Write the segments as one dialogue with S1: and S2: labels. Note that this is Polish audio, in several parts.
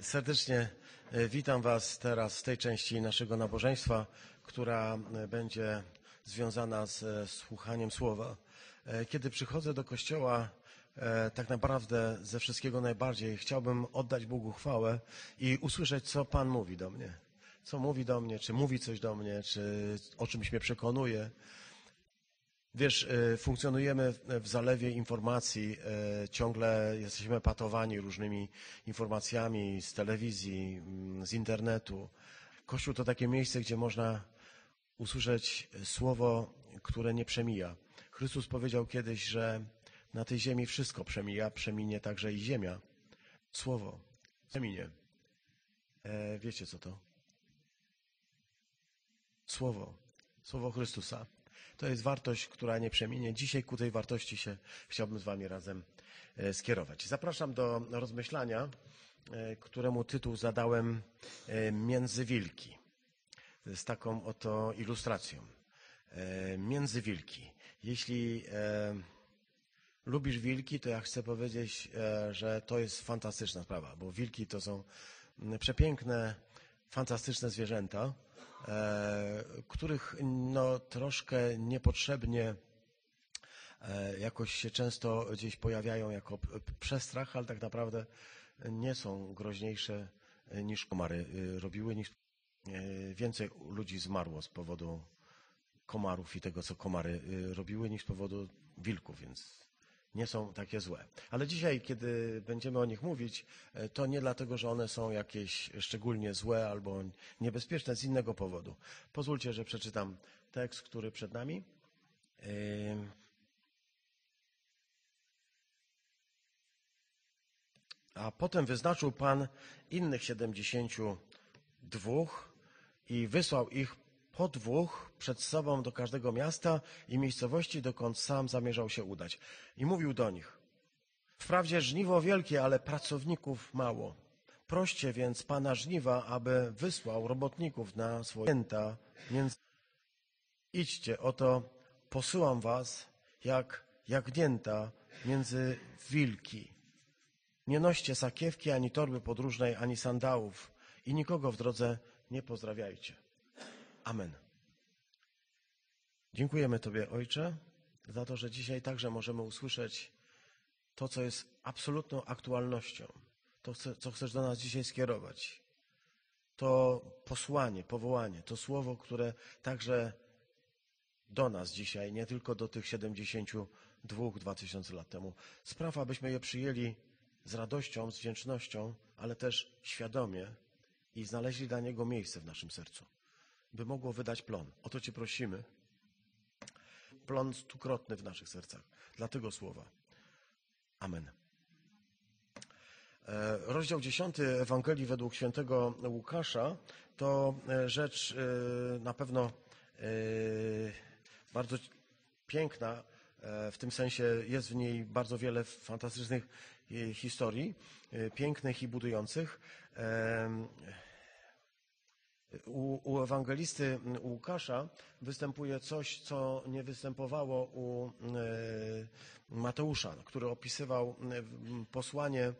S1: Serdecznie e, witam Was teraz w tej części naszego nabożeństwa, która e, będzie związana z e, słuchaniem słowa. Kiedy przychodzę do kościoła, tak naprawdę ze wszystkiego najbardziej chciałbym oddać Bogu chwałę i usłyszeć, co Pan mówi do mnie. Co mówi do mnie, czy mówi coś do mnie, czy o czymś mnie przekonuje. Wiesz, y, funkcjonujemy w- zalewie informacji, y, ciągle jesteśmy patowani różnymi informacjami z telewizji, mm, z internetu. Kościół to takie miejsce, gdzie można usłyszeć słowo, które nie przemija. Chrystus powiedział kiedyś, że na tej ziemi wszystko przemija, przeminie także i ziemia. Słowo przeminie. E, wiecie co to? Słowo. Słowo Chrystusa. To jest wartość, która nie przeminie. Dzisiaj ku tej wartości się chciałbym z Wami razem e, skierować. Zapraszam do rozmyślania, e, któremu tytuł zadałem e, Między wilki. Z taką oto ilustracją. E, Między wilki. Jeśli lubisz wilki, to ja chcę powiedzieć, że to jest fantastyczna sprawa, bo wilki to są przepiękne, fantastyczne zwierzęta, których no, troszkę niepotrzebnie e, jakoś się często gdzieś pojawiają jako przestrach, ale tak naprawdę nie są groźniejsze e, niż komary e, robiły, niż e, więcej ludzi zmarło z powodu komarów i tego, co komary robiły, niż z powodu wilków, więc nie są takie złe. Ale dzisiaj, kiedy będziemy o nich mówić, e, to nie dlatego, że one są jakieś szczególnie złe albo niebezpieczne, z innego powodu. Pozwólcie, że przeczytam tekst, który przed nami. A potem wyznaczył Pan innych siedemdziesięciu dwóch i wysłał ich po dwóch przed sobą do każdego miasta i miejscowości, dokąd sam zamierzał się udać. I mówił do nich, wprawdzie żniwo wielkie, ale pracowników mało. Proście więc Pana żniwa, aby wysłał robotników na swoje święta, więc idźcie, oto posyłam was jak jagnięta między wilki. Nie noście sakiewki, ani torby podróżnej, ani sandałów i nikogo w drodze nie pozdrawiajcie. Amen. Dziękujemy Tobie, Ojcze, za to, że dzisiaj także możemy usłyszeć to, co jest absolutną aktualnością, to, co chcesz do nas dzisiaj skierować. To posłanie, powołanie, to słowo, które także do nas dzisiaj, nie tylko do tych 72, 2000 lat temu. Sprawa, abyśmy je przyjęli z radością, z wdzięcznością, ale też świadomie i znaleźli dla Niego miejsce w naszym sercu, by mogło wydać plon. O to Cię prosimy. Plon stukrotny w naszych sercach. Dla tego słowa. Amen. E, Rozdział 10 Ewangelii według świętego Łukasza to e, rzecz e, na pewno bardzo piękna, w tym sensie jest w niej bardzo wiele fantastycznych historii, pięknych i budujących. U, u ewangelisty Łukasza występuje coś, co nie występowało u e, Mateusza, który opisywał e, posłanie e,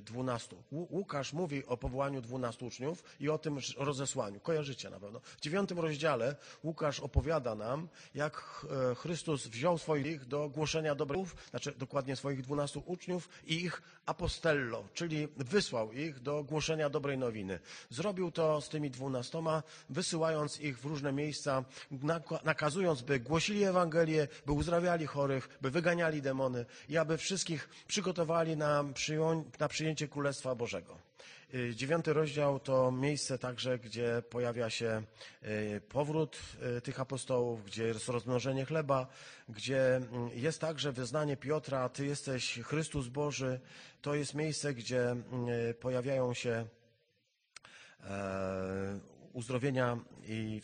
S1: dwunastu. Łu- Łukasz mówi o powołaniu dwunastu uczniów i o tym rozesłaniu. Kojarzycie na pewno. W dziewiątym rozdziale Łukasz opowiada nam, jak Chrystus wziął swoich do głoszenia dobrów, znaczy dokładnie swoich dwunastu uczniów i ich apostello, czyli wysłał ich do głoszenia dobrej nowiny. Zrobił to z tymi dwunastoma, wysyłając ich w różne miejsca, naka- nakazując, by głosili Ewangelię, by uzdrawiali chorych, by wyganiali demony i aby wszystkich przygotowali na, na przyjęcie Królestwa Bożego. Y, Dziewiąty rozdział to miejsce także, gdzie pojawia się y, powrót y, tych apostołów, gdzie jest rozmnożenie chleba, gdzie jest także wyznanie Piotra, Ty jesteś Chrystus Boży. To jest miejsce, gdzie pojawiają się uzdrowienia i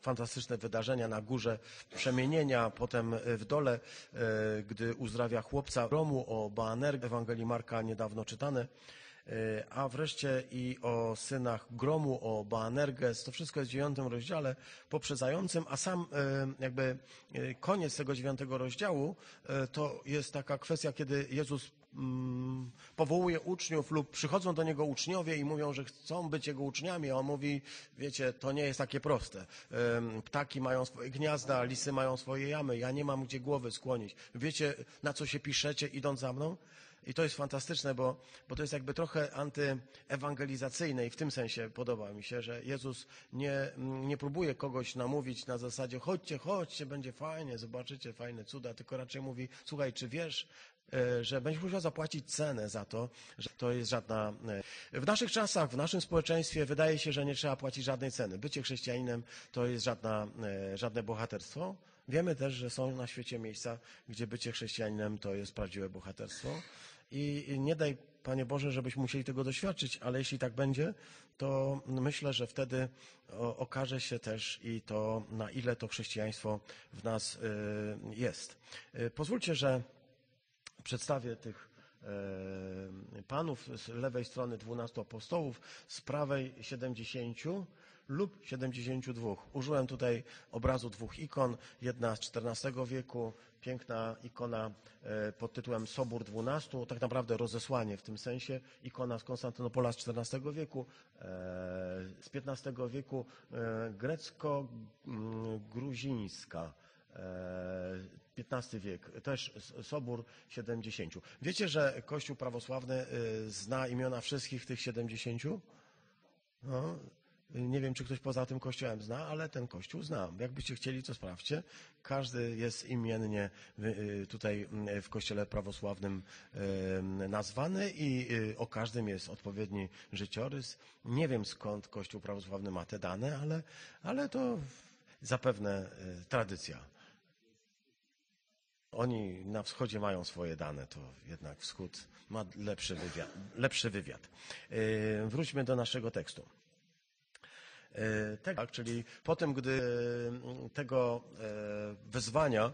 S1: fantastyczne wydarzenia na górze przemienienia, potem w dole, e, gdy uzdrawia chłopca Romu o Baanerg, Ewangelii Marka niedawno czytane, E, a wreszcie i o synach Gromu, o Boanerges. To wszystko jest w dziewiątym rozdziale poprzedzającym, a sam e, jakby e, koniec tego dziewiątego rozdziału e, to jest taka kwestia, kiedy Jezus mm, powołuje uczniów lub przychodzą do niego uczniowie i mówią, że chcą być jego uczniami, a on mówi, wiecie, to nie jest takie proste. Ptaki mają swoje gniazda, lisy mają swoje jamy, ja nie mam gdzie głowy skłonić. Wiecie, na co się piszecie idąc za mną? I to jest fantastyczne, bo, bo to jest jakby trochę antyewangelizacyjne i w tym sensie podoba mi się, że Jezus nie, nie próbuje kogoś namówić na zasadzie chodźcie, chodźcie, będzie fajnie, zobaczycie fajne cuda, tylko raczej mówi, słuchaj, czy wiesz, że będziesz musiał zapłacić cenę za to, że to jest żadna... e, W naszych czasach, w naszym społeczeństwie wydaje się, że nie trzeba płacić żadnej ceny. Bycie chrześcijaninem to jest żadna, e, żadne bohaterstwo. Wiemy też, że są na świecie miejsca, gdzie bycie chrześcijaninem to jest prawdziwe bohaterstwo. I nie daj, Panie Boże, żebyśmy musieli tego doświadczyć, ale jeśli tak będzie, to myślę, że wtedy okaże się też i to, na ile to chrześcijaństwo w nas jest. Pozwólcie, że przedstawię tych e, panów z lewej strony 12 apostołów, z prawej 70 lub 72. Użyłem tutaj obrazu dwóch ikon. Jedna z XIV wieku, piękna ikona e, pod tytułem Sobór XII, tak naprawdę rozesłanie w tym sensie. Ikona z Konstantynopola z XIV wieku, e, z XV wieku grecko-gruzińska. XV wiek, też Sobór 70. Wiecie, że Kościół prawosławny y, zna imiona wszystkich tych 70? No, nie wiem, czy ktoś poza tym kościołem zna, ale ten kościół znam. Jakbyście chcieli, to sprawdźcie. Każdy jest imiennie y, y, tutaj y, w kościele prawosławnym nazwany i o każdym jest odpowiedni życiorys. Nie wiem, skąd kościół prawosławny ma te dane, ale, ale to zapewne tradycja. Oni na wschodzie mają swoje dane, to jednak wschód ma lepszy wywiad. Lepszy wywiad. Yy, Wróćmy do naszego tekstu. Yy, Tak, czyli potem, gdy yy, tego yy, wyzwania,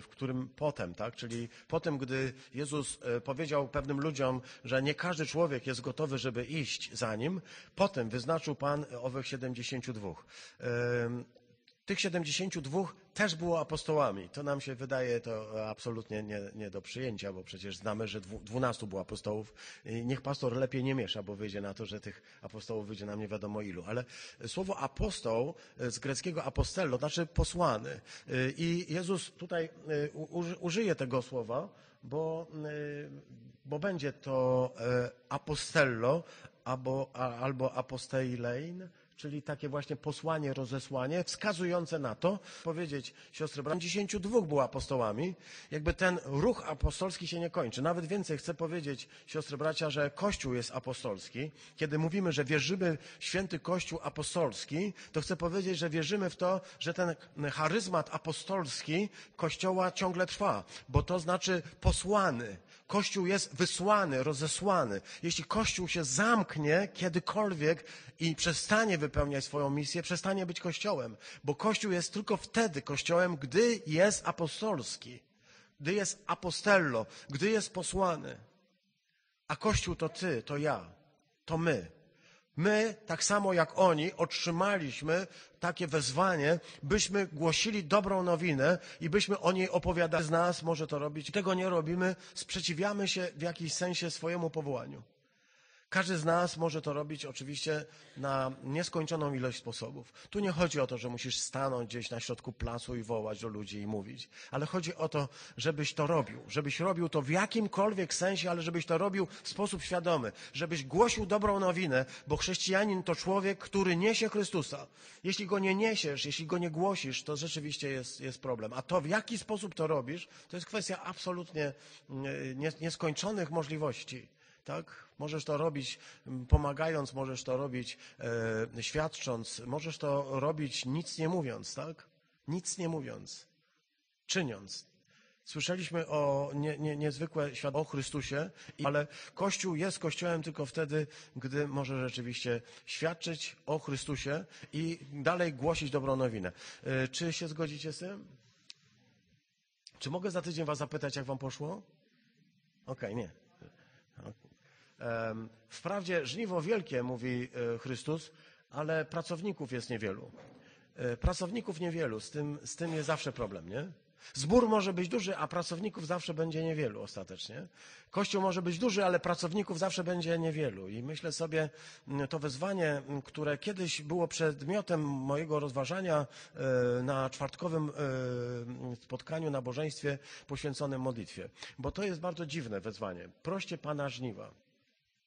S1: w którym potem, tak, czyli potem, gdy Jezus powiedział pewnym ludziom, że nie każdy człowiek jest gotowy, żeby iść za nim, potem wyznaczył Pan owych 72. Yy, tych 72 też było apostołami. To nam się wydaje to absolutnie nie, nie do przyjęcia, bo przecież znamy, że dwu- 12 było apostołów. Niech pastor lepiej nie miesza, bo wyjdzie na to, że tych apostołów wyjdzie nam nie wiadomo ilu. Ale słowo apostoł z greckiego apostello znaczy posłany. I Jezus tutaj uży- użyje tego słowa, bo, e, bo będzie to e, apostello albo, albo aposteilein, czyli takie właśnie posłanie, rozesłanie, wskazujące na to, powiedzieć, siostry, bracia, 52 było apostołami, jakby ten ruch apostolski się nie kończy. Nawet więcej chcę powiedzieć, siostry, bracia, że Kościół jest apostolski. Kiedy mówimy, że wierzymy w święty Kościół apostolski, to chcę powiedzieć, że wierzymy w to, że ten charyzmat apostolski Kościoła ciągle trwa, bo to znaczy posłany. Kościół jest wysłany, rozesłany. Jeśli Kościół się zamknie kiedykolwiek i przestanie wypełniać swoją misję, przestanie być Kościołem, bo Kościół jest tylko wtedy Kościołem, gdy jest apostolski, gdy jest apostello, gdy jest posłany. A Kościół to ty, to ja, to my. My, tak samo jak oni, otrzymaliśmy takie wezwanie, byśmy głosili dobrą nowinę i byśmy o niej opowiadali. Z nas może to robić. Tego nie robimy, sprzeciwiamy się w jakiś sensie swojemu powołaniu. Każdy z nas może to robić oczywiście na nieskończoną ilość sposobów. Tu nie chodzi o to, że musisz stanąć gdzieś na środku placu i wołać do ludzi i mówić, ale chodzi o to, żebyś to robił. Żebyś robił to w jakimkolwiek sensie, ale żebyś to robił w sposób świadomy. Żebyś głosił dobrą nowinę, bo chrześcijanin to człowiek, który niesie Chrystusa. Jeśli go nie niesiesz, jeśli go nie głosisz, to rzeczywiście jest, jest problem. A to, w jaki sposób to robisz, to jest kwestia absolutnie mm, nie- nieskończonych możliwości tak? Możesz to robić pomagając, możesz to robić e, świadcząc, możesz to robić nic nie mówiąc, tak? Nic nie mówiąc, czyniąc. Słyszeliśmy o nie, nie, niezwykłe świadectwo o Chrystusie, ale Kościół jest Kościołem tylko wtedy, gdy może rzeczywiście świadczyć o Chrystusie i dalej głosić dobrą nowinę. E, Czy się zgodzicie z tym? Czy mogę za tydzień Was zapytać, jak Wam poszło? Okej, nie. Wprawdzie żniwo wielkie, mówi e, Chrystus, ale pracowników jest niewielu. E, Pracowników niewielu, z tym, z tym jest zawsze problem, nie? Zbór może być duży, a pracowników zawsze będzie niewielu ostatecznie. Kościół może być duży, ale pracowników zawsze będzie niewielu. I myślę sobie, to wezwanie, które kiedyś było przedmiotem mojego rozważania e, na czwartkowym spotkaniu, nabożeństwie poświęconym modlitwie. Bo to jest bardzo dziwne wezwanie. Proście Pana żniwa.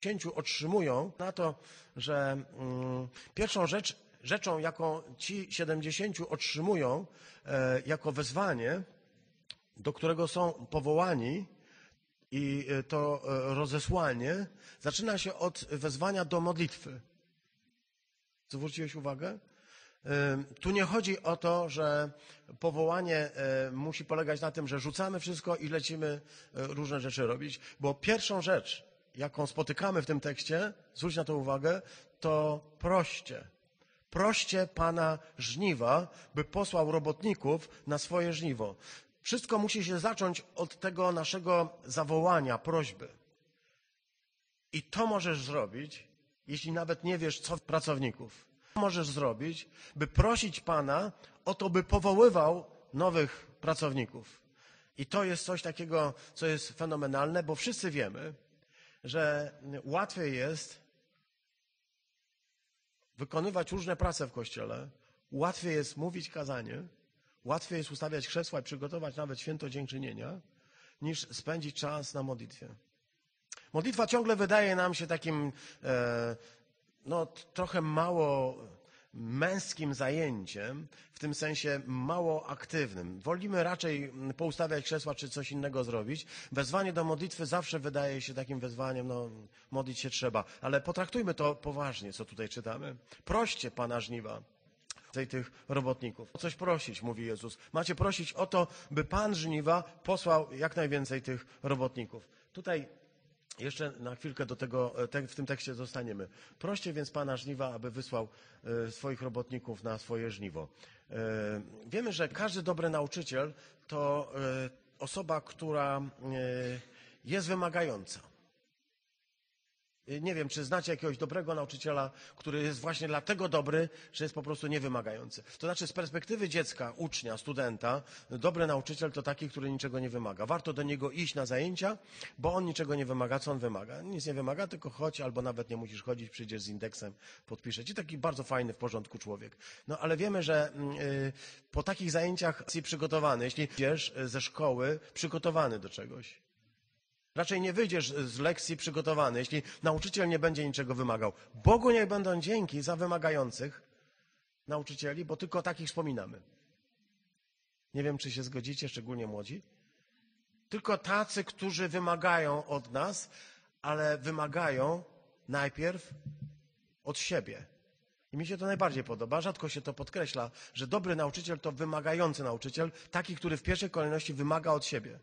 S1: Księciu otrzymują na to, że mm, pierwszą rzecz, rzeczą, jaką ci 70 otrzymują e, jako wezwanie, do którego są powołani, i e, to e, rozesłanie zaczyna się od wezwania do modlitwy. Zwróciłeś uwagę? Tu nie chodzi o to, że powołanie musi polegać na tym, że rzucamy wszystko i lecimy różne rzeczy robić, bo pierwszą rzecz, jaką spotykamy w tym tekście, zwróć na to uwagę, to proście. Proście Pana żniwa, by posłał robotników na swoje żniwo. Wszystko musi się zacząć od tego naszego zawołania, prośby. I to możesz zrobić, jeśli nawet nie wiesz, co pracowników. To możesz zrobić, by prosić Pana o to, by powoływał nowych pracowników. I to jest coś takiego, co jest fenomenalne, bo wszyscy wiemy, że łatwiej jest wykonywać różne prace w kościele, łatwiej jest mówić kazanie, łatwiej jest ustawiać krzesła i przygotować nawet święto dziękczynienia, niż spędzić czas na modlitwie. Modlitwa ciągle wydaje nam się takim e, no, trochę mało męskim zajęciem, w tym sensie mało aktywnym. Wolimy raczej poustawiać krzesła czy coś innego zrobić. Wezwanie do modlitwy zawsze wydaje się takim wezwaniem, no modlić się trzeba. Ale potraktujmy to poważnie, co tutaj czytamy. Proście Pana żniwa tych robotników. O coś prosić, mówi Jezus. Macie prosić o to, by Pan żniwa posłał jak najwięcej tych robotników. Tutaj jeszcze na chwilkę do tego, e, w tym tekście zostaniemy. Proście więc Pana żniwa, aby wysłał e, swoich robotników na swoje żniwo. E, wiemy, że każdy dobry nauczyciel to osoba, która jest wymagająca. Nie wiem, czy znacie jakiegoś dobrego nauczyciela, który jest właśnie dlatego dobry, że jest po prostu niewymagający. To znaczy, z perspektywy dziecka, ucznia, studenta, dobry nauczyciel to taki, który niczego nie wymaga. Warto do niego iść na zajęcia, bo on niczego nie wymaga. Co on wymaga? Nic nie wymaga, tylko chodź, albo nawet nie musisz chodzić, przyjdziesz z indeksem, podpiszesz. I taki bardzo fajny, w porządku człowiek. No ale wiemy, że yy, po takich zajęciach jesteś przygotowany. Jeśli idziesz ze szkoły przygotowany do czegoś, Raczej nie wyjdziesz z lekcji przygotowany, jeśli nauczyciel nie będzie niczego wymagał. Bogu niech będą dzięki za wymagających nauczycieli, bo tylko takich wspominamy. Nie wiem, czy się zgodzicie, szczególnie młodzi. Tylko tacy, którzy wymagają od nas, ale wymagają najpierw od siebie. I mi się to najbardziej podoba. Rzadko się to podkreśla, że dobry nauczyciel to wymagający nauczyciel, taki, który w pierwszej kolejności wymaga od siebie.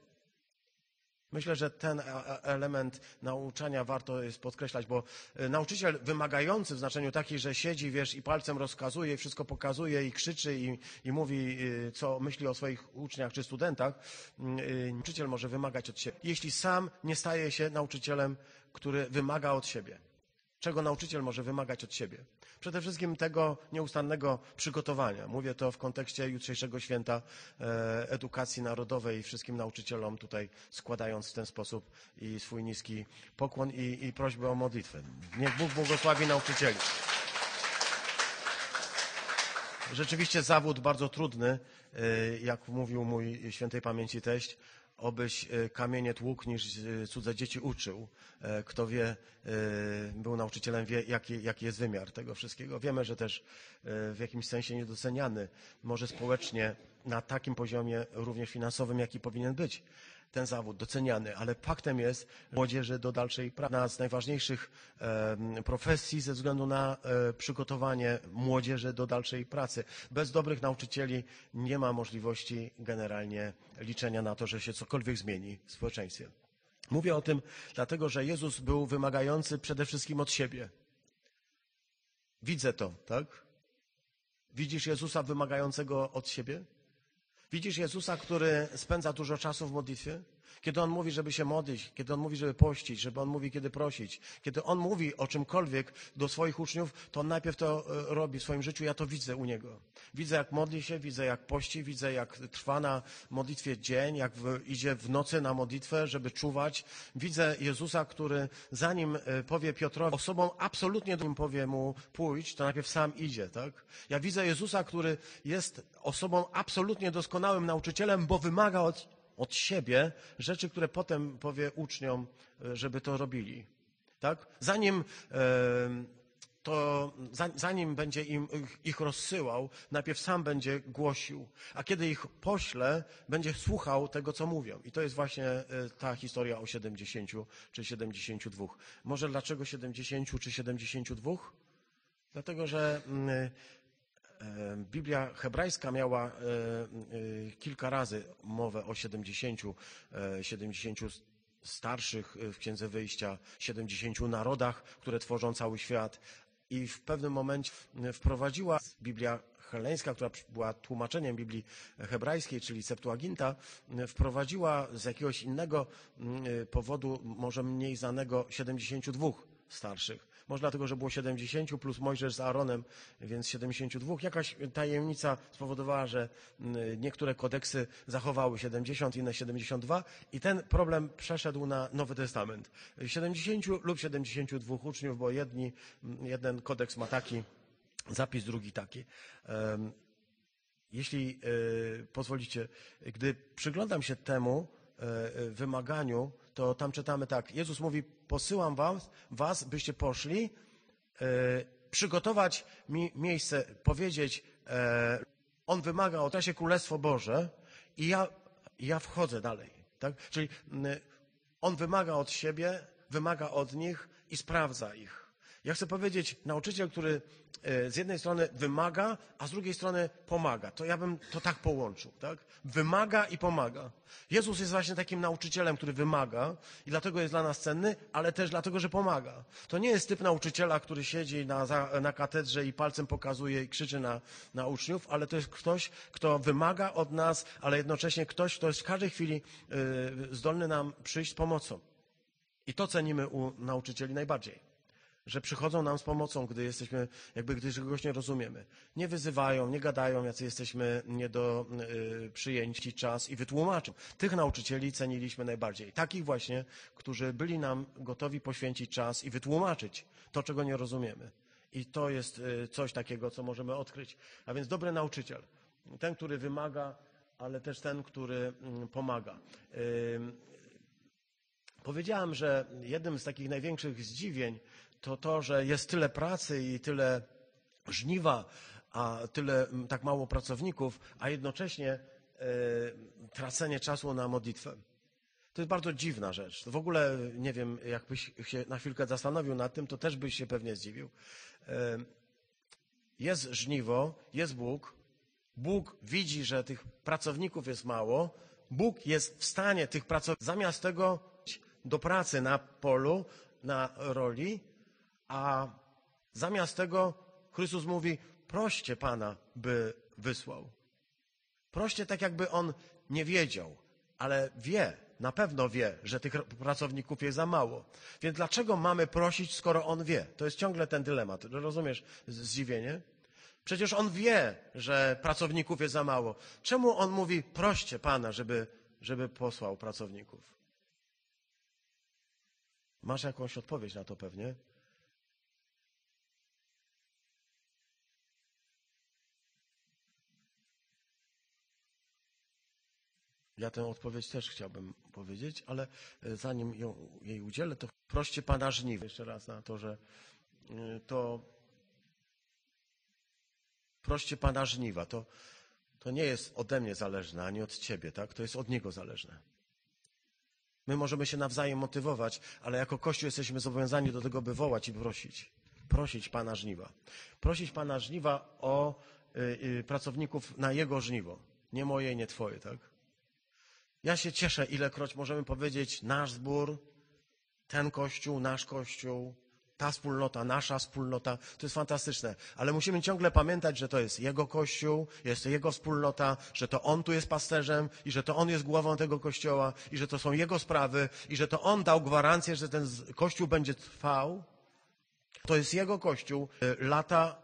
S1: Myślę, że ten e, e, element nauczania warto jest podkreślać, bo e, nauczyciel wymagający w znaczeniu takim, że siedzi, wiesz, i palcem rozkazuje, i wszystko pokazuje, i krzyczy, i, i mówi, co myśli o swoich uczniach czy studentach, mm, nauczyciel może wymagać od siebie. Jeśli sam nie staje się nauczycielem, który wymaga od siebie. Czego nauczyciel może wymagać od siebie? Przede wszystkim tego nieustannego przygotowania. Mówię to w kontekście jutrzejszego święta e, edukacji narodowej i wszystkim nauczycielom tutaj składając w ten sposób i swój niski pokłon i, i prośbę o modlitwę. Niech Bóg błogosławi nauczycieli. Rzeczywiście zawód bardzo trudny, e, jak mówił mój świętej pamięci teść, obyś e, kamienie tłukł niż e, cudze dzieci uczył. E, kto wie, był nauczycielem, wie, jaki, jaki jest wymiar tego wszystkiego. Wiemy, że też w jakimś sensie niedoceniany, może społecznie, na takim poziomie również finansowym, jaki powinien być ten zawód doceniany, ale faktem jest młodzieży do dalszej pracy. Jedna z najważniejszych profesji ze względu na e, przygotowanie młodzieży do dalszej pracy. Bez dobrych nauczycieli nie ma możliwości generalnie liczenia na to, że się cokolwiek zmieni w społeczeństwie. Mówię o tym dlatego, że Jezus był wymagający przede wszystkim od siebie. Widzę to, tak? Widzisz Jezusa wymagającego od siebie? Widzisz Jezusa, który spędza dużo czasu w modlitwie? Kiedy On mówi, żeby się modlić, kiedy On mówi, żeby pościć, żeby On mówi, kiedy prosić, kiedy On mówi o czymkolwiek do swoich uczniów, to On najpierw to e, robi w swoim życiu. Ja to widzę u Niego. Widzę, jak modli się, widzę, jak pości, widzę, jak trwa na modlitwie dzień, jak w, idzie w nocy na modlitwę, żeby czuwać. Widzę Jezusa, który zanim e, powie Piotrowi, osobą absolutnie nim powie mu pójść, to najpierw sam idzie, tak? Ja widzę Jezusa, który jest osobą absolutnie doskonałym nauczycielem, bo wymaga od, od siebie rzeczy, które potem powie uczniom, e, żeby to robili. Tak? Zanim e, to za- zanim będzie im ich- rozsyłał, najpierw sam będzie głosił, a kiedy ich pośle, będzie słuchał tego, co mówią. I to jest właśnie e, ta historia o 70 czy 72. Może dlaczego 70 czy 72? Dlatego, że mm, Biblia hebrajska miała e, e, kilka razy mowę o 70, e, 70 starszych w Księdze Wyjścia, 70 narodach, które tworzą cały świat. I w pewnym momencie wprowadziła Biblia heleńska, która była tłumaczeniem Biblii hebrajskiej, czyli Septuaginta, wprowadziła z jakiegoś innego powodu, może mniej znanego, 72 starszych. Może dlatego, że było 70 plus Mojżesz z Aaronem, więc 72. Jakaś tajemnica spowodowała, że mm, niektóre kodeksy zachowały 70, inne 72 i ten problem przeszedł na Nowy Testament. 70 lub 72 uczniów, bo jedni, mm, jeden kodeks ma taki zapis, drugi taki. Jeśli e, pozwolicie, gdy przyglądam się temu e, wymaganiu, to tam czytamy tak. Jezus mówi, posyłam was, was byście poszli, e, przygotować mi miejsce, powiedzieć, e, on wymaga o czasie Królestwo Boże i ja, ja wchodzę dalej. Tak? Czyli mm, on wymaga od siebie, wymaga od nich i sprawdza ich. Ja chcę powiedzieć, nauczyciel, który e, z jednej strony wymaga, a z drugiej strony pomaga. To ja bym to tak połączył, tak? Wymaga i pomaga. Jezus jest właśnie takim nauczycielem, który wymaga i dlatego jest dla nas cenny, ale też dlatego, że pomaga. To nie jest typ nauczyciela, który siedzi na, na katedrze i palcem pokazuje i krzyczy na, na uczniów, ale to jest ktoś, kto wymaga od nas, ale jednocześnie ktoś, kto jest w każdej chwili e, zdolny nam przyjść z pomocą. I to cenimy u nauczycieli najbardziej że przychodzą nam z pomocą, gdy jesteśmy, jakby gdy czegoś nie rozumiemy. Nie wyzywają, nie gadają, jacy jesteśmy nie do y, przyjęci czas i wytłumaczą. Tych nauczycieli ceniliśmy najbardziej. Takich właśnie, którzy byli nam gotowi poświęcić czas i wytłumaczyć to, czego nie rozumiemy. I to jest y, coś takiego, co możemy odkryć. A więc dobry nauczyciel. Ten, który wymaga, ale też ten, który mm, pomaga. Ym, Powiedziałem, że jednym z takich największych zdziwień to to, że jest tyle pracy i tyle żniwa, a tyle mm, tak mało pracowników, a jednocześnie e, tracenie czasu na modlitwę. To jest bardzo dziwna rzecz. W ogóle nie wiem, jakbyś się na chwilkę zastanowił nad tym, to też byś się pewnie zdziwił. E, Jest żniwo, jest Bóg. Bóg widzi, że tych pracowników jest mało. Bóg jest w stanie tych pracowników, zamiast tego do pracy na polu, na roli, a zamiast tego Chrystus mówi, proście Pana, by wysłał. Proście tak, jakby On nie wiedział, ale wie, na pewno wie, że tych pracowników jest za mało. Więc dlaczego mamy prosić, skoro On wie? To jest ciągle ten dylemat. Rozumiesz zdziwienie? Przecież On wie, że pracowników jest za mało. Czemu On mówi, proście Pana, żeby, żeby posłał pracowników? Masz jakąś odpowiedź na to pewnie? Ja tę odpowiedź też chciałbym powiedzieć, ale e, zanim ją, jej udzielę, to proście Pana żniw. Jeszcze raz na to, że e, to proście Pana żniwa. To, to nie jest ode mnie zależne, ani od Ciebie, tak? To jest od Niego zależne. My możemy się nawzajem motywować, ale jako Kościół jesteśmy zobowiązani do tego, by wołać i prosić. Prosić Pana żniwa. Prosić Pana żniwa o y, y, pracowników na Jego żniwo. Nie moje, nie Twoje, tak? Ja się cieszę, ilekroć możemy powiedzieć nasz zbór, ten Kościół, nasz Kościół, ta wspólnota, nasza wspólnota, to jest fantastyczne. Ale musimy ciągle pamiętać, że to jest Jego Kościół, jest to Jego wspólnota, że to On tu jest pasterzem i że to On jest głową tego Kościoła i że to są Jego sprawy i że to On dał gwarancję, że ten Kościół będzie trwał. To jest Jego Kościół, y, lata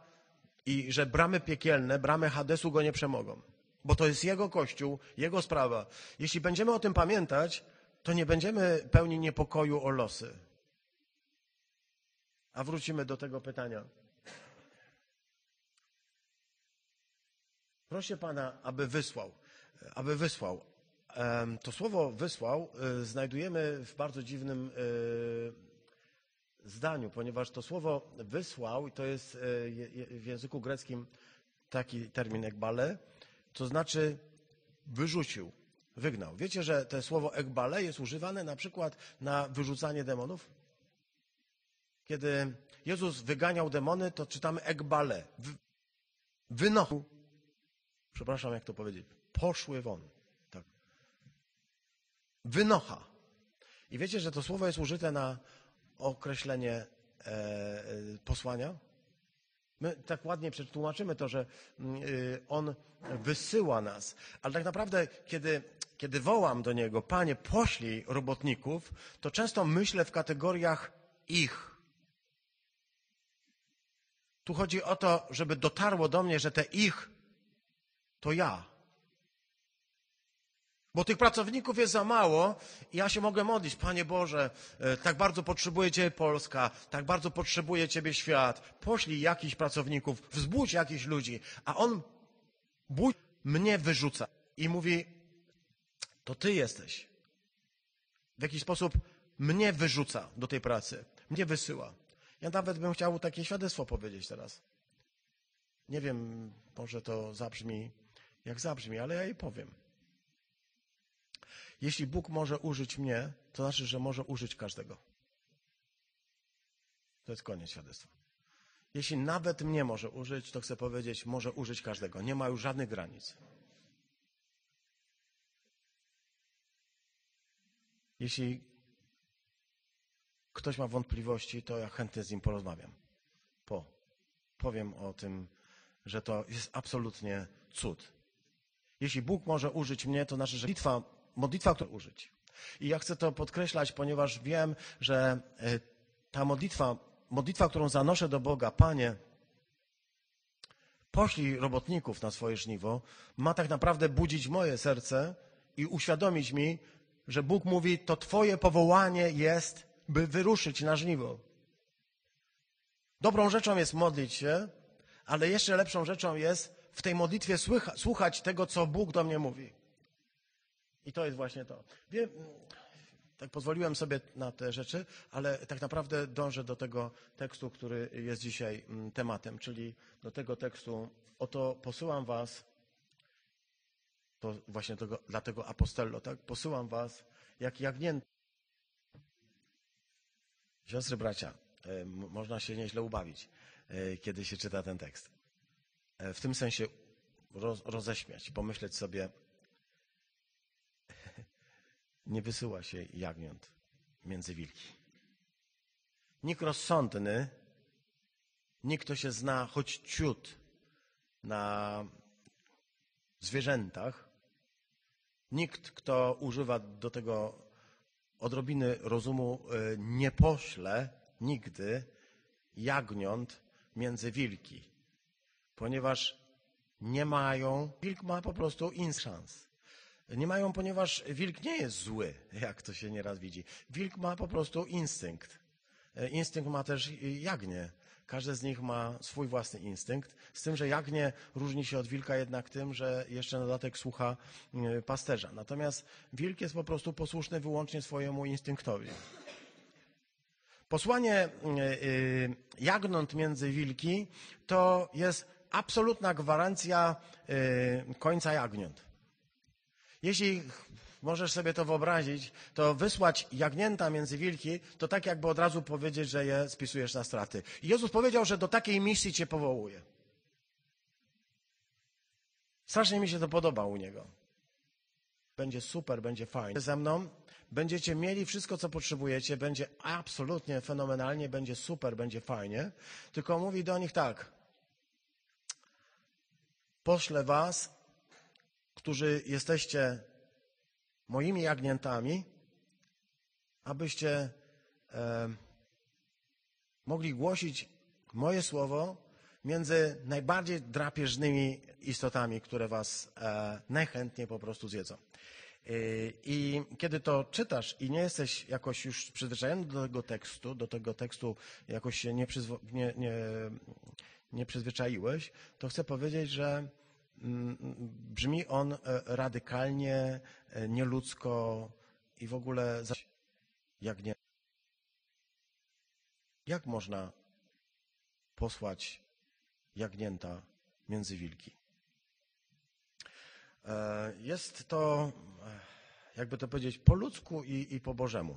S1: i że bramy piekielne, bramy Hadesu go nie przemogą. Bo to jest Jego Kościół, Jego sprawa. Jeśli będziemy o tym pamiętać, to nie będziemy pełni niepokoju o losy. A wrócimy do tego pytania. Proszę Pana, aby wysłał, aby wysłał. To słowo wysłał y, znajdujemy w bardzo dziwnym y, zdaniu, ponieważ to słowo wysłał, to jest y, w języku greckim taki termin ekbale, to znaczy wyrzucił, wygnał. Wiecie, że to słowo ekbale jest używane na przykład na wyrzucanie demonów? Kiedy Jezus wyganiał demony, to czytamy ekbale. Wynochu. Przepraszam, jak to powiedzieć. Poszły won. Tak. Wynocha. I wiecie, że to słowo jest użyte na określenie e, e posłania? My tak ładnie przetłumaczymy to, że mm, y, On wysyła nas. Ale tak naprawdę, kiedy, kiedy wołam do Niego, Panie, poślij robotników, to często myślę w kategoriach ich. Tu chodzi o to, żeby dotarło do mnie, że te ich to ja. Bo tych pracowników jest za mało i ja się mogę modlić. Panie Boże, e, tak bardzo potrzebuje Ciebie Polska, tak bardzo potrzebuje Ciebie świat. Poślij jakichś pracowników, wzbudź jakichś ludzi. A On mnie wyrzuca i mówi, to Ty jesteś. W jakiś sposób mnie wyrzuca do tej pracy, mnie wysyła. Ja nawet bym chciał takie świadectwo powiedzieć teraz. Nie wiem, może to zabrzmi jak zabrzmi, ale ja je powiem. Jeśli Bóg może użyć mnie, to znaczy, że może użyć każdego. To jest koniec świadectwa. Jeśli nawet mnie może użyć, to chcę powiedzieć, może użyć każdego. Nie ma już żadnych granic. Jeśli ktoś ma wątpliwości, to ja chętnie z nim porozmawiam. Po. Powiem o tym, że to jest absolutnie cud. Jeśli Bóg może użyć mnie, to znaczy, że bitwa modlitwa, którą użyć. I ja chcę to podkreślać, ponieważ wiem, że e, ta modlitwa, modlitwa, którą zanoszę do Boga, Panie, poślij robotników na swoje żniwo, ma tak naprawdę budzić moje serce i uświadomić mi, że Bóg mówi, to Twoje powołanie jest, by wyruszyć na żniwo. Dobrą rzeczą jest modlić się, ale jeszcze lepszą rzeczą jest w tej modlitwie słuchać tego, co Bóg do mnie mówi. I to jest właśnie to. Wiem, tak pozwoliłem sobie na te rzeczy, ale tak naprawdę dążę do tego tekstu, który jest dzisiaj mm, tematem, czyli do tego tekstu. Oto posyłam was, to właśnie tego, dla tego apostello, tak? Posyłam was jak jagnięta. Siostry, bracia, e, można się nieźle ubawić, e, kiedy się czyta ten tekst. E, w tym sensie roześmiać, pomyśleć sobie, nie wysyła się jagniąt między wilki. Nikt rozsądny, nikt, kto się zna choć ciut na zwierzętach, nikt, kto używa do tego odrobiny rozumu, e, nie pośle nigdy jagniąt między wilki, ponieważ nie mają, wilk ma po prostu inszans. Nie mają, ponieważ wilk nie jest zły, jak to się nieraz widzi. Wilk ma po prostu instynkt. E, instynkt ma też jagnię. Każde z nich ma swój własny instynkt, z tym, że jagnię różni się od wilka jednak tym, że jeszcze na dodatek słucha e, pasterza. Natomiast wilk jest po prostu posłuszny wyłącznie swojemu instynktowi. Posłanie e, jagnąt między wilki to jest absolutna gwarancja końca jagniąt. Jeśli możesz sobie to wyobrazić, to wysłać jagnięta między wilki, to tak jakby od razu powiedzieć, że je spisujesz na straty. I Jezus powiedział, że do takiej misji cię powołuje. Strasznie mi się to podoba u Niego. Będzie super, będzie fajnie. Ze mną, będziecie mieli wszystko, co potrzebujecie, będzie absolutnie fenomenalnie, będzie super, będzie fajnie. Tylko mówi do nich tak. Poślę was, którzy jesteście moimi jagniętami, abyście e, mogli głosić moje słowo między najbardziej drapieżnymi istotami, które was e, najchętniej po prostu zjedzą. I kiedy to czytasz i nie jesteś jakoś już przyzwyczajony do tego tekstu, do tego tekstu jakoś się nie, przyzwo- nie, nie, nie przyzwyczaiłeś, to chcę powiedzieć, że brzmi on e, radykalnie, e, nieludzko i w ogóle jak nie. Jak można posłać jagnięta między wilki? E, Jest to, jakby to powiedzieć, po ludzku i, i po Bożemu.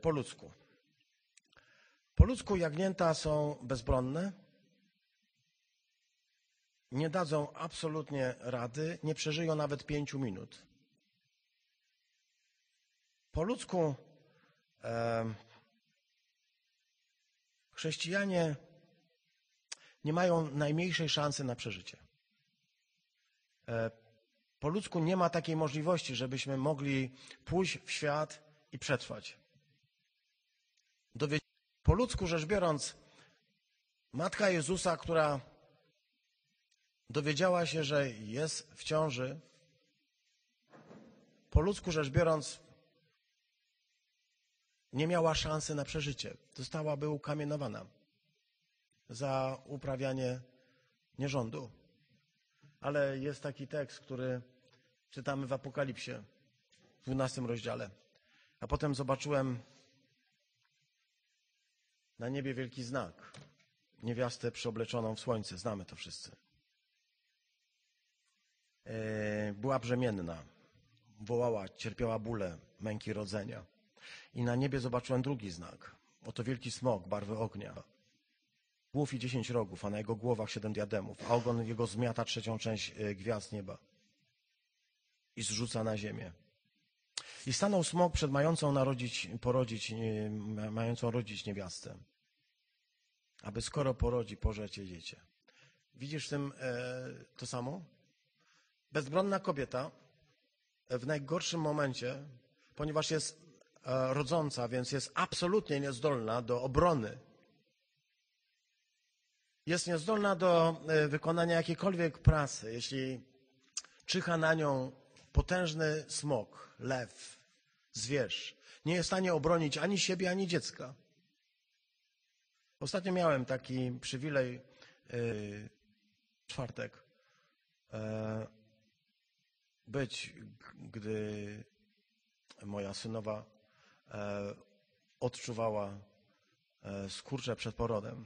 S1: Po ludzku. Po ludzku jagnięta są bezbronne, nie dadzą absolutnie rady, nie przeżyją nawet pięciu minut. Po ludzku e, chrześcijanie nie mają najmniejszej szansy na przeżycie. E, Po ludzku nie ma takiej możliwości, żebyśmy mogli pójść w świat i przetrwać. Dowie- Po ludzku rzecz biorąc, matka Jezusa, która dowiedziała się, że jest w ciąży, po ludzku rzecz biorąc, nie miała szansy na przeżycie. Zostałaby ukamienowana za uprawianie nierządu. Ale jest taki tekst, który czytamy w Apokalipsie, w 12 rozdziale. A potem zobaczyłem na niebie wielki znak. Niewiastę przeobleczoną w słońce. Znamy to wszyscy. E, Była brzemienna. Wołała, cierpiała bóle, męki rodzenia. I na niebie zobaczyłem drugi znak. Oto wielki smok barwy ognia. Głów i dziesięć rogów, a na jego głowach siedem diademów, a ogon jego zmiata trzecią część e, gwiazd nieba i zrzuca na ziemię. I stanął smok przed mającą narodzić, porodzić, e, ma- mającą rodzić niewiastę, aby skoro porodzi, pożreć jej dziecię. Widzisz w tym e, to samo? Bezbronna kobieta w najgorszym momencie, ponieważ jest e, rodząca, więc jest absolutnie niezdolna do obrony jest niezdolna do e, wykonania jakiejkolwiek pracy, jeśli czyha na nią potężny smok, lew, zwierz, nie jest w stanie obronić ani siebie, ani dziecka. Ostatnio miałem taki przywilej, w czwartek, e, być, gdy moja synowa e, odczuwała e, skurcze przed porodem.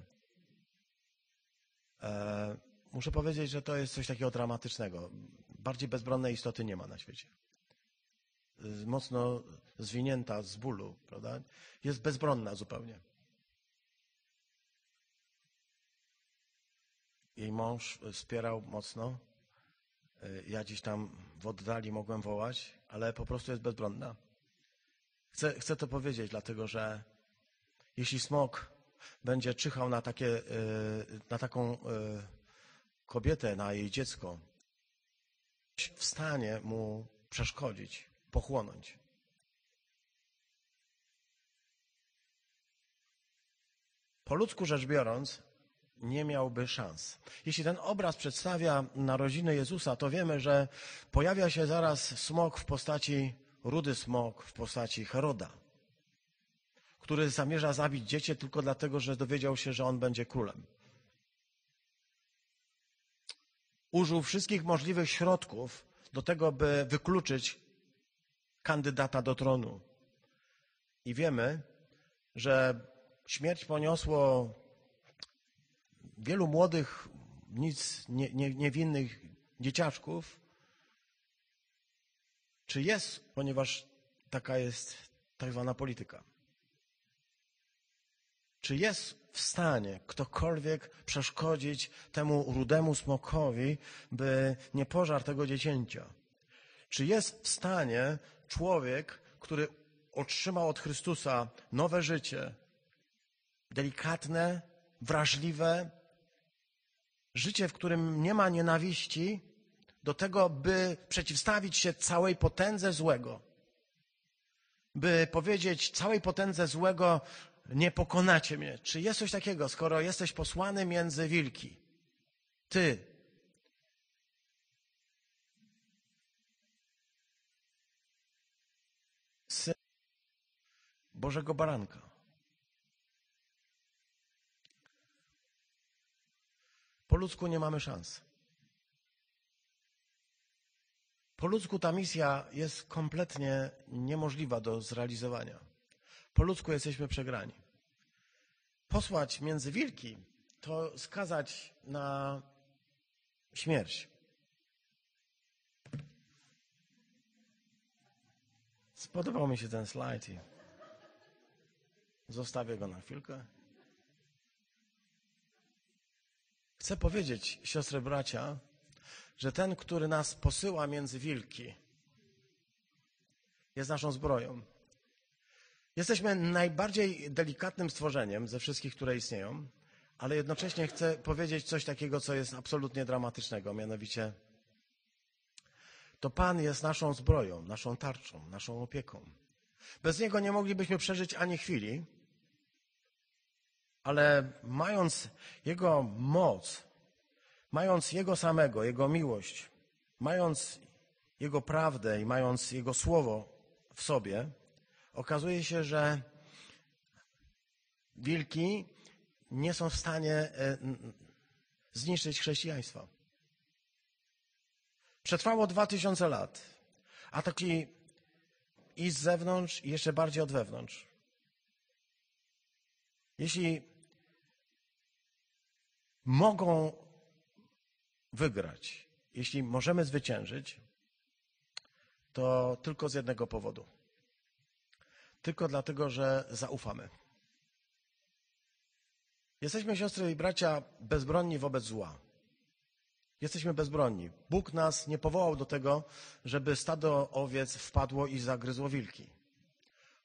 S1: E, Muszę powiedzieć, że to jest coś takiego dramatycznego. Bardziej bezbronnej istoty nie ma na świecie. Mocno zwinięta z bólu, prawda? Jest bezbronna zupełnie. Jej mąż wspierał mocno. E, Ja gdzieś tam w oddali mogłem wołać, ale po prostu jest bezbronna. Chcę, chcę to powiedzieć, dlatego że jeśli smok będzie czyhał na, takie, e, na taką e, kobietę, na jej dziecko, w stanie mu przeszkodzić, pochłonąć. Po ludzku rzecz biorąc, nie miałby szans. Jeśli ten obraz przedstawia narodziny Jezusa, to wiemy, że pojawia się zaraz smok w postaci, rudy smok w postaci Heroda który zamierza zabić dziecię tylko dlatego, że dowiedział się, że on będzie królem. Użył wszystkich możliwych środków do tego, by wykluczyć kandydata do tronu. I wiemy, że śmierć poniosło wielu młodych, nic nie, nie, niewinnych dzieciaczków. Czy jest, ponieważ taka jest tak zwana polityka. Czy jest w stanie ktokolwiek przeszkodzić temu rudemu smokowi, by nie pożarł tego dziecięcia? Czy jest w stanie człowiek, który otrzymał od Chrystusa nowe życie, delikatne, wrażliwe, życie, w którym nie ma nienawiści, do tego, by przeciwstawić się całej potędze złego. By powiedzieć całej potędze złego, nie pokonacie mnie. Czy jest coś takiego, skoro jesteś posłany między wilki? Ty, syn Bożego Baranka. Po ludzku nie mamy szans. Po ludzku ta misja jest kompletnie niemożliwa do zrealizowania. Po ludzku jesteśmy przegrani. Posłać między wilki to skazać na śmierć. Spodobał mi się ten slajd i zostawię go na chwilkę. Chcę powiedzieć, siostry bracia, że ten, który nas posyła między wilki, jest naszą zbroją. Jesteśmy najbardziej delikatnym stworzeniem ze wszystkich, które istnieją, ale jednocześnie chcę powiedzieć coś takiego, co jest absolutnie dramatycznego, mianowicie to Pan jest naszą zbroją, naszą tarczą, naszą opieką. Bez Niego nie moglibyśmy przeżyć ani chwili, ale mając Jego moc, mając Jego samego, Jego miłość, mając Jego prawdę i mając Jego słowo w sobie, okazuje się, że wilki nie są w stanie e, zniszczyć chrześcijaństwa. Przetrwało dwa tysiące lat. Ataki i z zewnątrz, i jeszcze bardziej od wewnątrz. Jeśli mogą wygrać, jeśli możemy zwyciężyć, to tylko z jednego powodu. Tylko dlatego, że zaufamy. Jesteśmy siostry i bracia bezbronni wobec zła. Jesteśmy bezbronni. Bóg nas nie powołał do tego, żeby stado owiec wpadło i zagryzło wilki.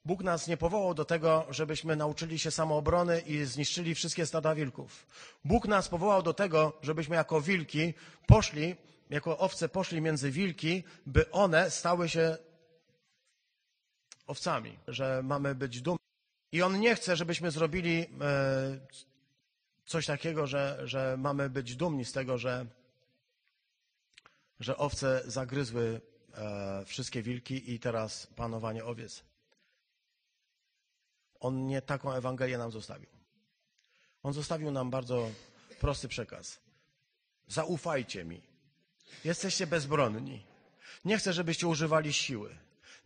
S1: Bóg nas nie powołał do tego, żebyśmy nauczyli się samoobrony i zniszczyli wszystkie stada wilków. Bóg nas powołał do tego, żebyśmy jako wilki poszli, jako owce poszli między wilki, by one stały się owcami, że mamy być dumni. I On nie chce, żebyśmy zrobili e, coś takiego, że, że mamy być dumni z tego, że że owce zagryzły e, wszystkie wilki i teraz panowanie owiec. On nie taką Ewangelię nam zostawił. On zostawił nam bardzo prosty przekaz. Zaufajcie mi. Jesteście bezbronni. Nie chcę, żebyście używali siły.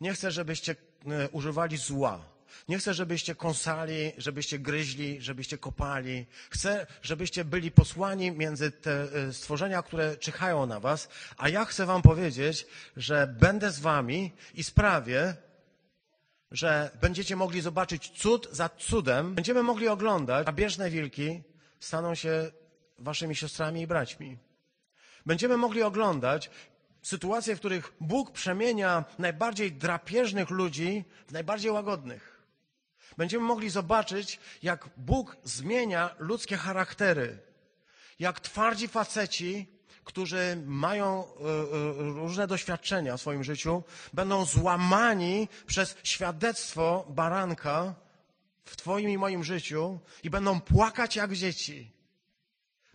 S1: Nie chcę, żebyście e, używali zła. Nie chcę, żebyście kąsali, żebyście gryźli, żebyście kopali. Chcę, żebyście byli posłani między te e, stworzenia, które czyhają na was. A ja chcę wam powiedzieć, że będę z wami i sprawię, że będziecie mogli zobaczyć cud za cudem. Będziemy mogli oglądać, a bieżne wilki staną się waszymi siostrami i braćmi. Będziemy mogli oglądać sytuacje, w których Bóg przemienia najbardziej drapieżnych ludzi w najbardziej łagodnych. Będziemy mogli zobaczyć, jak Bóg zmienia ludzkie charaktery. Jak twardzi faceci, którzy mają e, e, różne doświadczenia w swoim życiu, będą złamani przez świadectwo baranka w Twoim i moim życiu i będą płakać jak dzieci.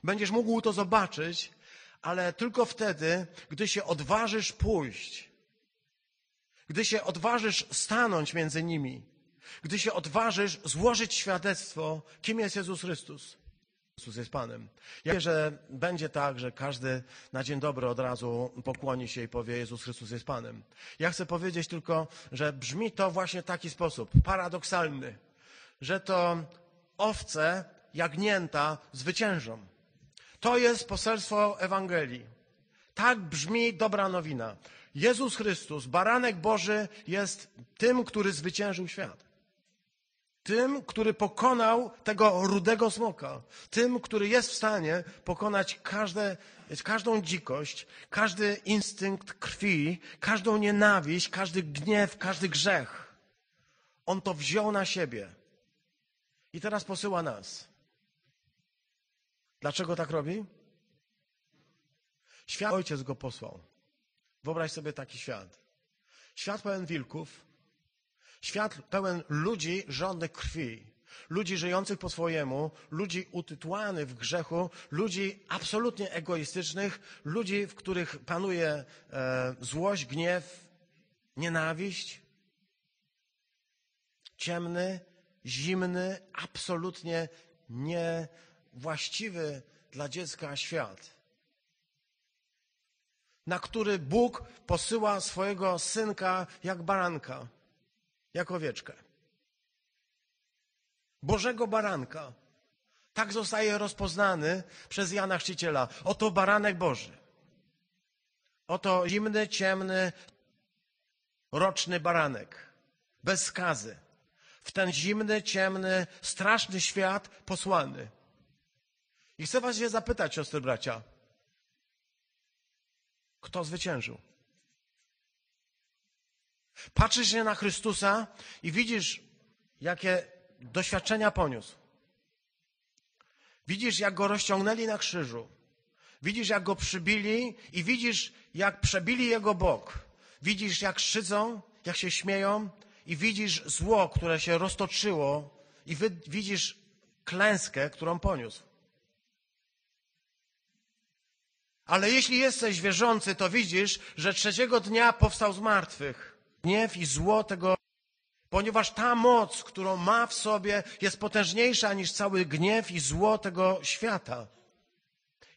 S1: Będziesz mógł to zobaczyć, ale tylko wtedy, gdy się odważysz pójść, gdy się odważysz stanąć między nimi gdy się odważysz złożyć świadectwo, kim jest Jezus Chrystus. Jezus jest Panem. Ja wiem, że będzie tak, że każdy na dzień dobry od razu pokłoni się i powie Jezus Chrystus jest Panem. Ja chcę powiedzieć tylko, że brzmi to właśnie w taki sposób, paradoksalny, że to owce, jagnięta zwyciężą. To jest poselstwo Ewangelii. Tak brzmi dobra nowina. Jezus Chrystus, baranek Boży, jest tym, który zwyciężył świat Tym, który pokonał tego rudego smoka. Tym, który jest w stanie pokonać każde, każdą dzikość, każdy instynkt krwi, każdą nienawiść, każdy gniew, każdy grzech. On to wziął na siebie. I teraz posyła nas. Dlaczego tak robi? Świat ojciec go posłał. Wyobraź sobie taki świat. Świat pełen wilków, świat pełen ludzi żądnych krwi, ludzi żyjących po swojemu, ludzi utytułanych w grzechu, ludzi absolutnie egoistycznych, ludzi, w których panuje e, złość, gniew, nienawiść. Ciemny, zimny, absolutnie niewłaściwy dla dziecka świat na który Bóg posyła swojego synka jak baranka, jak owieczkę. Bożego baranka. Tak zostaje rozpoznany przez Jana Chrzciciela. Oto baranek Boży. Oto zimny, ciemny, roczny baranek. Bez skazy. W ten zimny, ciemny, straszny świat posłany. I chcę was się zapytać, siostry bracia, kto zwyciężył. Patrzysz się na Chrystusa i widzisz, jakie doświadczenia poniósł. Widzisz, jak go rozciągnęli na krzyżu. Widzisz, jak go przybili i widzisz, jak przebili jego bok. Widzisz, jak szydzą, jak się śmieją i widzisz zło, które się roztoczyło i widzisz klęskę, którą poniósł. Ale jeśli jesteś wierzący, to widzisz, że trzeciego dnia powstał z martwych. Gniew i zło tego, ponieważ ta moc, którą ma w sobie, jest potężniejsza niż cały gniew i zło tego świata.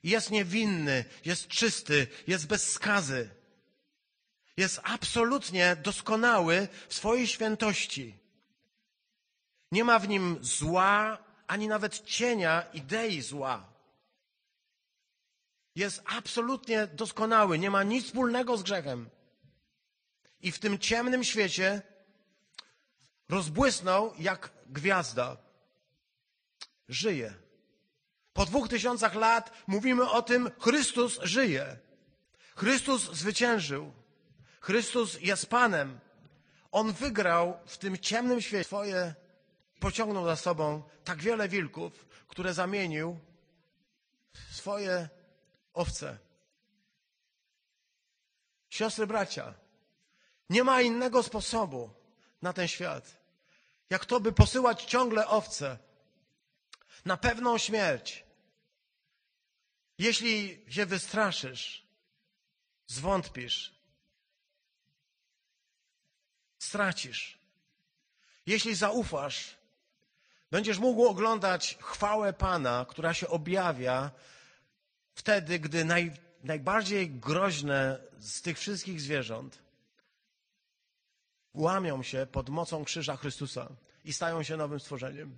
S1: Jest niewinny, jest czysty, jest bez skazy. Jest absolutnie doskonały w swojej świętości. Nie ma w nim zła, ani nawet cienia idei zła jest absolutnie doskonały, nie ma nic wspólnego z grzechem. I w tym ciemnym świecie rozbłysnął jak gwiazda. Żyje. Po dwóch tysiącach lat mówimy o tym, Chrystus żyje. Chrystus zwyciężył. Chrystus jest Panem. On wygrał w tym ciemnym świecie swoje, pociągnął za sobą tak wiele wilków, które zamienił w swoje owce. Siostry, bracia, nie ma innego sposobu na ten świat, jak to, by posyłać ciągle owce na pewną śmierć. Jeśli się wystraszysz, zwątpisz, stracisz. Jeśli zaufasz, będziesz mógł oglądać chwałę Pana, która się objawia wtedy, gdy naj, najbardziej groźne z tych wszystkich zwierząt łamią się pod mocą krzyża Chrystusa i stają się nowym stworzeniem.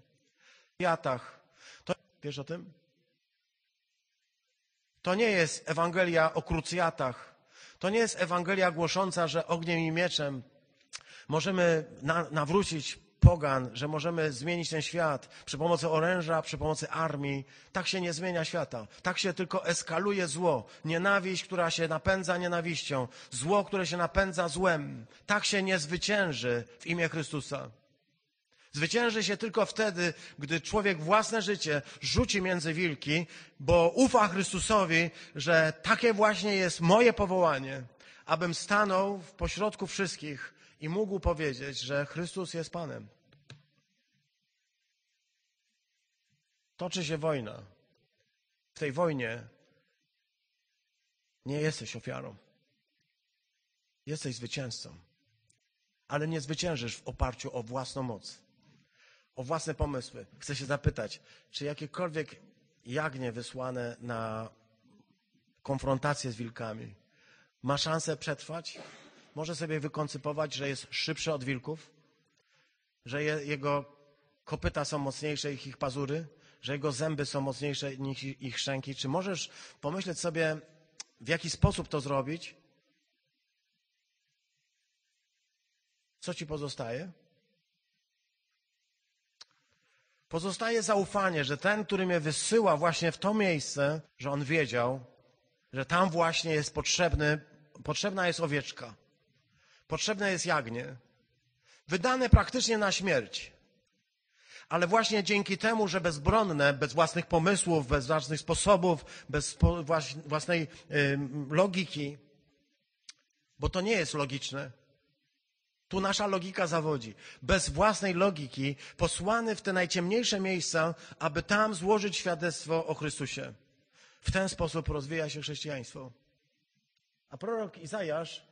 S1: Jatach. To, wiesz o tym? To nie jest Ewangelia o krucjatach. To nie jest Ewangelia głosząca, że ogniem i mieczem możemy na, nawrócić pogan, że możemy zmienić ten świat przy pomocy oręża, przy pomocy armii. Tak się nie zmienia świata. Tak się tylko eskaluje zło. Nienawiść, która się napędza nienawiścią. Zło, które się napędza złem. Tak się nie zwycięży w imię Chrystusa. Zwycięży się tylko wtedy, gdy człowiek własne życie rzuci między wilki, bo ufa Chrystusowi, że takie właśnie jest moje powołanie, abym stanął w pośrodku wszystkich i mógł powiedzieć, że Chrystus jest Panem. Toczy się wojna. W tej wojnie nie jesteś ofiarą. Jesteś zwycięzcą. Ale nie zwyciężysz w oparciu o własną moc, o własne pomysły. Chcę się zapytać, czy jakiekolwiek jagnie wysłane na konfrontację z wilkami ma szansę przetrwać? Może sobie wykoncypować, że jest szybszy od wilków, że je, jego kopyta są mocniejsze niż ich pazury, że jego zęby są mocniejsze niż ich szczęki. Czy możesz pomyśleć sobie, w jaki sposób to zrobić? Co ci pozostaje? Pozostaje zaufanie, że ten, który mnie wysyła właśnie w to miejsce, że on wiedział, że tam właśnie jest potrzebny, potrzebna jest owieczka, potrzebne jest jagnię, wydane praktycznie na śmierć. Ale właśnie dzięki temu, że bezbronne, bez własnych pomysłów, bez własnych sposobów, bez własnej logiki, bo to nie jest logiczne. Tu nasza logika zawodzi. Bez własnej logiki, posłany w te najciemniejsze miejsca, aby tam złożyć świadectwo o Chrystusie. W ten sposób rozwija się chrześcijaństwo. A prorok Izajasz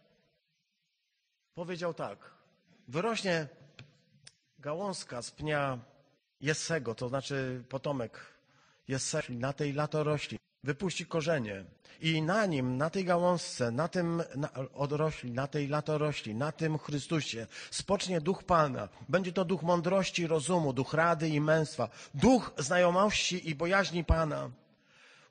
S1: powiedział tak: Wyrośnie gałązka z pnia Jessego, to znaczy potomek Jesse, na tej latorośli, wypuści korzenie i na nim, na tej gałązce, na tym na, odrośli, na tej latorośli, na tym Chrystusie spocznie duch Pana. Będzie to duch mądrości, rozumu, duch rady i męstwa, duch znajomości i bojaźni Pana.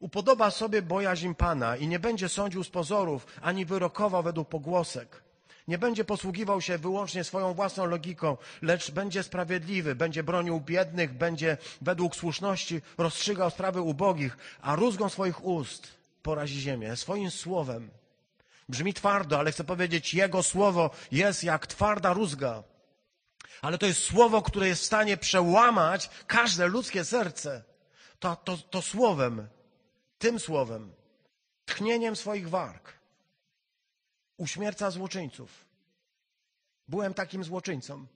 S1: Upodoba sobie bojaźń Pana i nie będzie sądził z pozorów, ani wyrokował według pogłosek. Nie będzie posługiwał się wyłącznie swoją własną logiką, lecz będzie sprawiedliwy, będzie bronił biednych, będzie według słuszności rozstrzygał sprawy ubogich, a rózgą swoich ust porazi ziemię, swoim słowem. Brzmi twardo, ale chcę powiedzieć, Jego słowo jest jak twarda rózga. Ale to jest słowo, które jest w stanie przełamać każde ludzkie serce. To, to, to słowem, tym słowem, tchnieniem swoich warg uśmierca złoczyńców. Byłem takim złoczyńcą.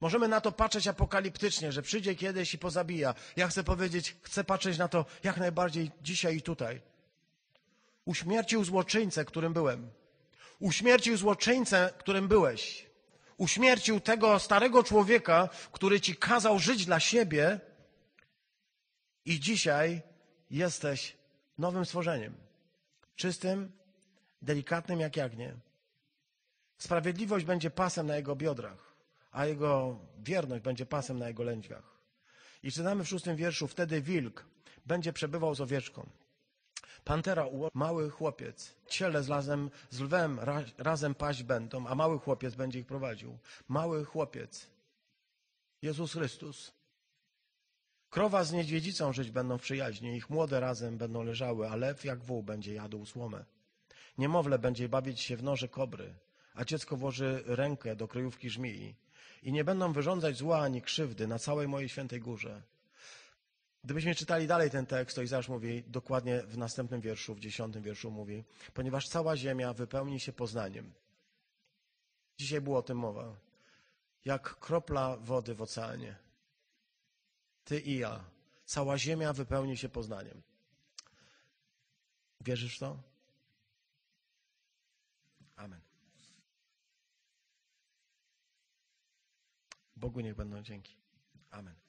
S1: Możemy na to patrzeć apokaliptycznie, że przyjdzie kiedyś i pozabija. Ja chcę powiedzieć, chcę patrzeć na to jak najbardziej dzisiaj i tutaj. Uśmiercił złoczyńcę, którym byłem. Uśmiercił złoczyńcę, którym byłeś. Uśmiercił tego starego człowieka, który ci kazał żyć dla siebie i dzisiaj jesteś nowym stworzeniem. Czystym, delikatnym jak jagnię. Sprawiedliwość będzie pasem na jego biodrach, a jego wierność będzie pasem na jego lędźwiach. I czytamy w szóstym wierszu, wtedy wilk będzie przebywał z owieczką. Pantera, mały chłopiec, ciele z, razem, z lwem razem paść będą, a mały chłopiec będzie ich prowadził. Mały chłopiec, Jezus Chrystus. Krowa z niedźwiedzicą żyć będą w przyjaźni, ich młode razem będą leżały, a lew jak wół będzie jadł słomę. Niemowlę będzie bawić się w noże kobry, a dziecko włoży rękę do kryjówki żmii i nie będą wyrządzać zła ani krzywdy na całej mojej świętej górze. Gdybyśmy czytali dalej ten tekst, to Izajasz mówi dokładnie w następnym wierszu, w dziesiątym wierszu mówi, ponieważ cała ziemia wypełni się poznaniem. Dzisiaj było o tym mowa. Jak kropla wody w oceanie. Ty i ja. Cała ziemia wypełni się poznaniem. Wierzysz w to? Bogu niech będą dzięki. Amen.